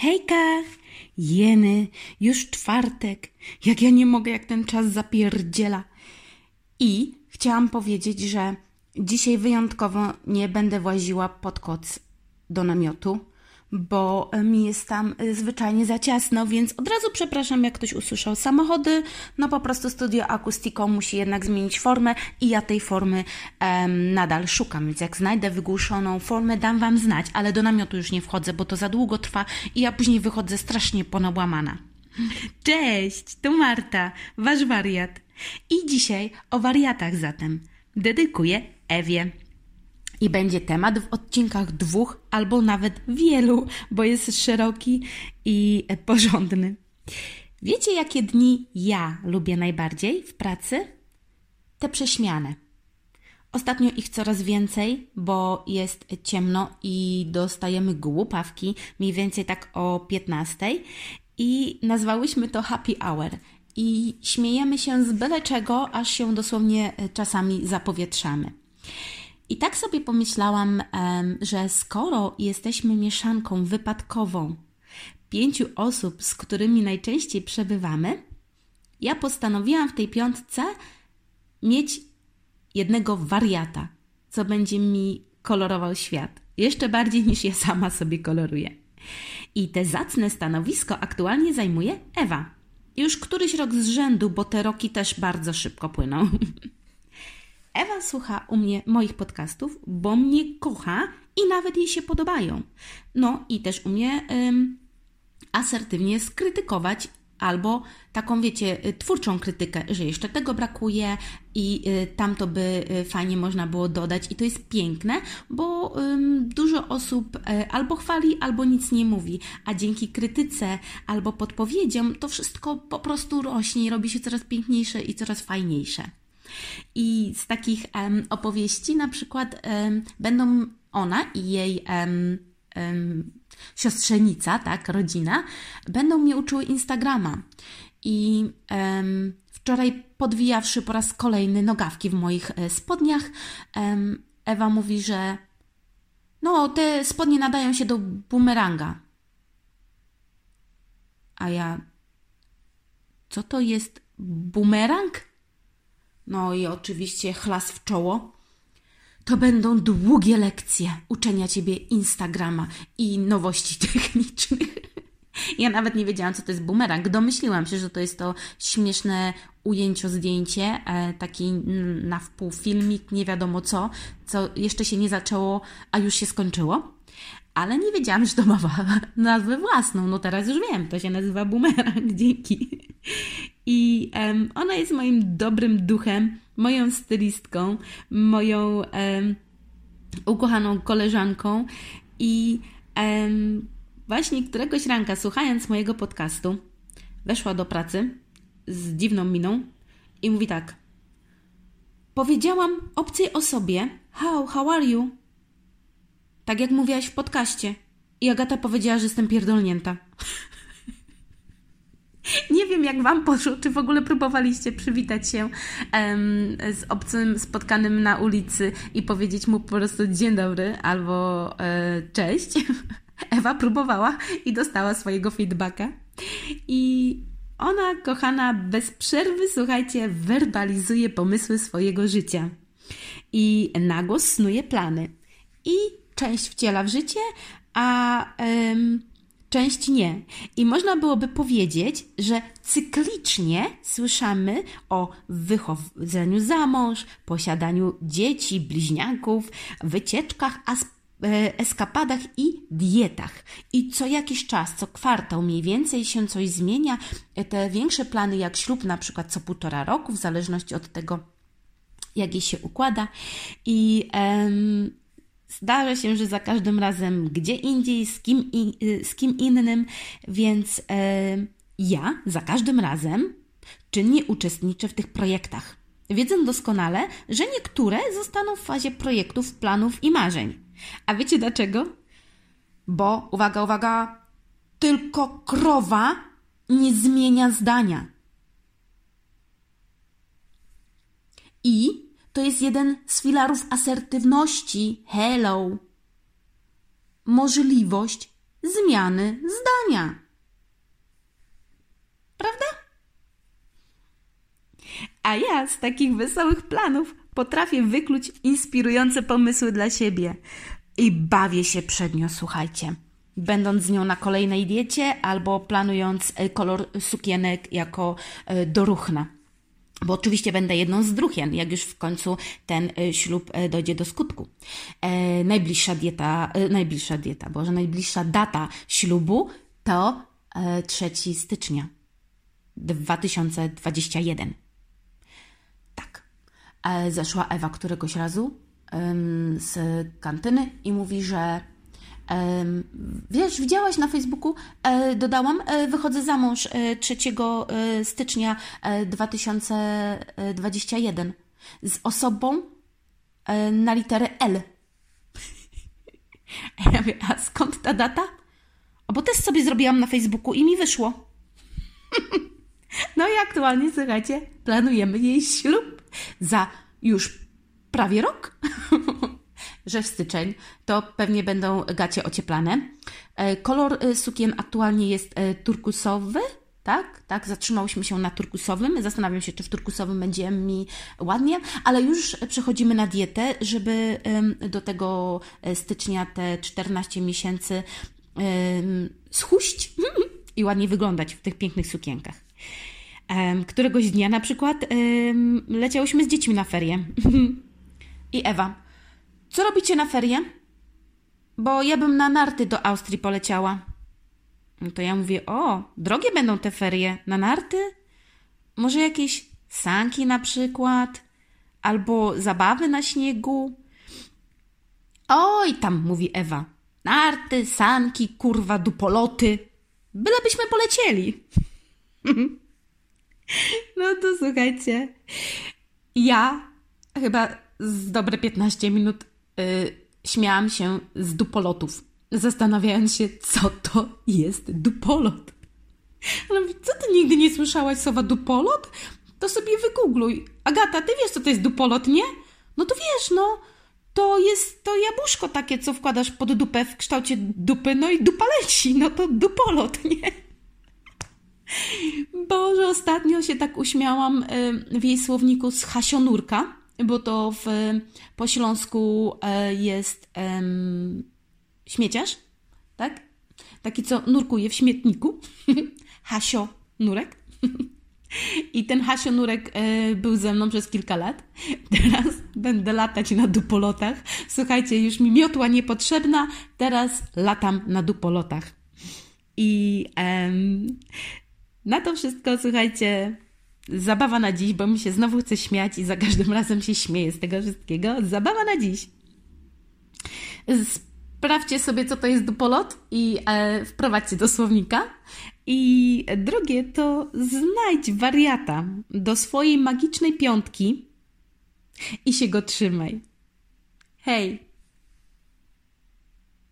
Hejka! Jeny, już czwartek. Jak ja nie mogę, jak ten czas zapierdziela. I chciałam powiedzieć, że dzisiaj wyjątkowo nie będę właziła pod koc do namiotu, bo mi jest tam y, zwyczajnie za ciasno, więc od razu przepraszam, jak ktoś usłyszał samochody. No po prostu studio Acoustico musi jednak zmienić formę i ja tej formy em, nadal szukam, więc jak znajdę wygłuszoną formę, dam Wam znać, ale do namiotu już nie wchodzę, bo to za długo trwa i ja później wychodzę strasznie ponałamana. Cześć, tu Marta, Wasz wariat. I dzisiaj o wariatach zatem dedykuję Ewie. I będzie temat w odcinkach dwóch albo nawet wielu, bo jest szeroki i porządny. Wiecie, jakie dni ja lubię najbardziej w pracy? Te prześmiane. Ostatnio ich coraz więcej, bo jest ciemno i dostajemy głupawki, mniej więcej tak o 15 i nazwałyśmy to happy hour. I śmiejemy się z byle czego, aż się dosłownie czasami zapowietrzamy. I tak sobie pomyślałam, że skoro jesteśmy mieszanką wypadkową pięciu osób, z którymi najczęściej przebywamy, ja postanowiłam w tej piątce mieć jednego wariata, co będzie mi kolorował świat. Jeszcze bardziej niż ja sama sobie koloruję. I te zacne stanowisko aktualnie zajmuje Ewa. Już któryś rok z rzędu, bo te roki też bardzo szybko płyną. Ewa słucha u mnie moich podcastów, bo mnie kocha i nawet jej się podobają. No i też umie ym, asertywnie skrytykować albo taką, wiecie, y, twórczą krytykę, że jeszcze tego brakuje i y, tamto by y, fajnie można było dodać. I to jest piękne, bo dużo osób albo chwali, albo nic nie mówi, a dzięki krytyce albo podpowiedziom to wszystko po prostu rośnie i robi się coraz piękniejsze i coraz fajniejsze. I z takich um, opowieści na przykład um, będą ona i jej um, siostrzenica, tak, rodzina, będą mnie uczyły Instagrama. I wczoraj podwijawszy po raz kolejny nogawki w moich e, spodniach, Ewa mówi, że no, te spodnie nadają się do bumeranga. A ja, co to jest bumerang? No i oczywiście chlas w czoło. To będą długie lekcje uczenia ciebie Instagrama i nowości technicznych. Ja nawet nie wiedziałam, co to jest bumerang. Domyśliłam się, że to jest to śmieszne ujęcie, zdjęcie, e, taki na wpół filmik, nie wiadomo co, co jeszcze się nie zaczęło, a już się skończyło. Ale nie wiedziałam, że to ma nazwę własną. No teraz już wiem, to się nazywa bumerang. Dzięki. I um, ona jest moim dobrym duchem, moją stylistką, moją um, ukochaną koleżanką. I um, właśnie któregoś ranka, słuchając mojego podcastu, weszła do pracy z dziwną miną i mówi tak. Powiedziałam obcej osobie, how, how are you? Tak jak mówiłaś w podcaście. I Agata powiedziała, że jestem pierdolnięta. Nie wiem, jak Wam poszło, czy w ogóle próbowaliście przywitać się z obcym spotkanym na ulicy i powiedzieć mu po prostu dzień dobry albo e, cześć. Ewa próbowała i dostała swojego feedbacka. I ona, kochana, bez przerwy, słuchajcie, werbalizuje pomysły swojego życia. I nagłos snuje plany. I część wciela w życie, a część nie. I można byłoby powiedzieć, że cyklicznie słyszymy o wychodzeniu za mąż, posiadaniu dzieci, bliźniaków, wycieczkach, e, eskapadach i dietach. I co jakiś czas, co kwartał mniej więcej się coś zmienia. Te większe plany jak ślub na przykład co półtora roku, w zależności od tego, jak jej się układa. I em, Zdarza się, że za każdym razem gdzie indziej, z kim, y, z kim innym, więc e, ja za każdym razem czynnie uczestniczę w tych projektach. Wiedzę doskonale, że niektóre zostaną w fazie projektów, planów i marzeń. A wiecie dlaczego? Bo, uwaga, uwaga, tylko krowa nie zmienia zdania. I to jest jeden z filarów asertywności. Hello. Możliwość zmiany zdania. Prawda? A ja z takich wesołych planów potrafię wykluć inspirujące pomysły dla siebie. I bawię się przed nią, słuchajcie. Będąc z nią na kolejnej diecie albo planując kolor sukienek jako e, doruchna. Bo oczywiście będę jedną z druchien, jak już w końcu ten e, ślub dojdzie do skutku. E, najbliższa dieta, e, najbliższa dieta, boże, najbliższa data ślubu to e, 3 stycznia 2021. Tak. E, zeszła Ewa któregoś razu z kantyny i mówi, że wiesz, widziałaś na Facebooku, e, dodałam, e, wychodzę za mąż e, 3 e, stycznia e, 2021 z osobą na literę L. A ja mówię, a skąd ta data? O, bo też sobie zrobiłam na Facebooku i mi wyszło. No i aktualnie, słuchajcie, planujemy jej ślub za już prawie rok, że w styczeń to pewnie będą gacie ocieplane. E, Kolor e, sukien aktualnie jest e, turkusowy, tak? Tak, zatrzymałyśmy się na turkusowym. Zastanawiam się, czy w turkusowym będzie mi ładnie, ale już przechodzimy na dietę, żeby do tego stycznia te 14 miesięcy schuść i ładnie wyglądać w tych pięknych sukienkach. Któregoś dnia na przykład leciałyśmy z dziećmi na ferie. I Ewa, co robicie na ferie? Bo ja bym na narty do Austrii poleciała. No to ja mówię, o, drogie będą te ferie. Na narty? Może jakieś sanki na przykład? Albo zabawy na śniegu? Oj, tam, mówi Ewa. Narty, sanki, kurwa, dupoloty. Bylebyśmy polecieli. No to słuchajcie. Ja chyba z dobre 15 minut śmiałam się z dupolotów, zastanawiając się, co to jest dupolot. Ale co ty nigdy nie słyszałaś słowa dupolot? To sobie wygoogluj. Agata, ty wiesz, co to jest dupolot, nie? No to wiesz, no. To jest to jabłuszko takie, co wkładasz pod dupę w kształcie dupy, no i dupa leci. No to dupolot, nie? Boże, ostatnio się tak uśmiałam y, w jej słowniku z hasionurka, bo to w, po śląsku e, jest em, śmieciarz, tak? Taki, co nurkuje w śmietniku. Hasio Nurek. I ten Hasio Nurek e, był ze mną przez kilka lat. Teraz będę latać na dupolotach. Słuchajcie, już mi miotła niepotrzebna, teraz latam na dupolotach. I em, na to wszystko, słuchajcie, zabawa na dziś, bo mi się znowu chce śmiać i za każdym razem się śmieję z tego wszystkiego. Zabawa na dziś. Sprawdźcie sobie, co to jest dupolot i e, wprowadźcie do słownika. I drugie to znajdź wariata do swojej magicznej piątki i się go trzymaj. Hej!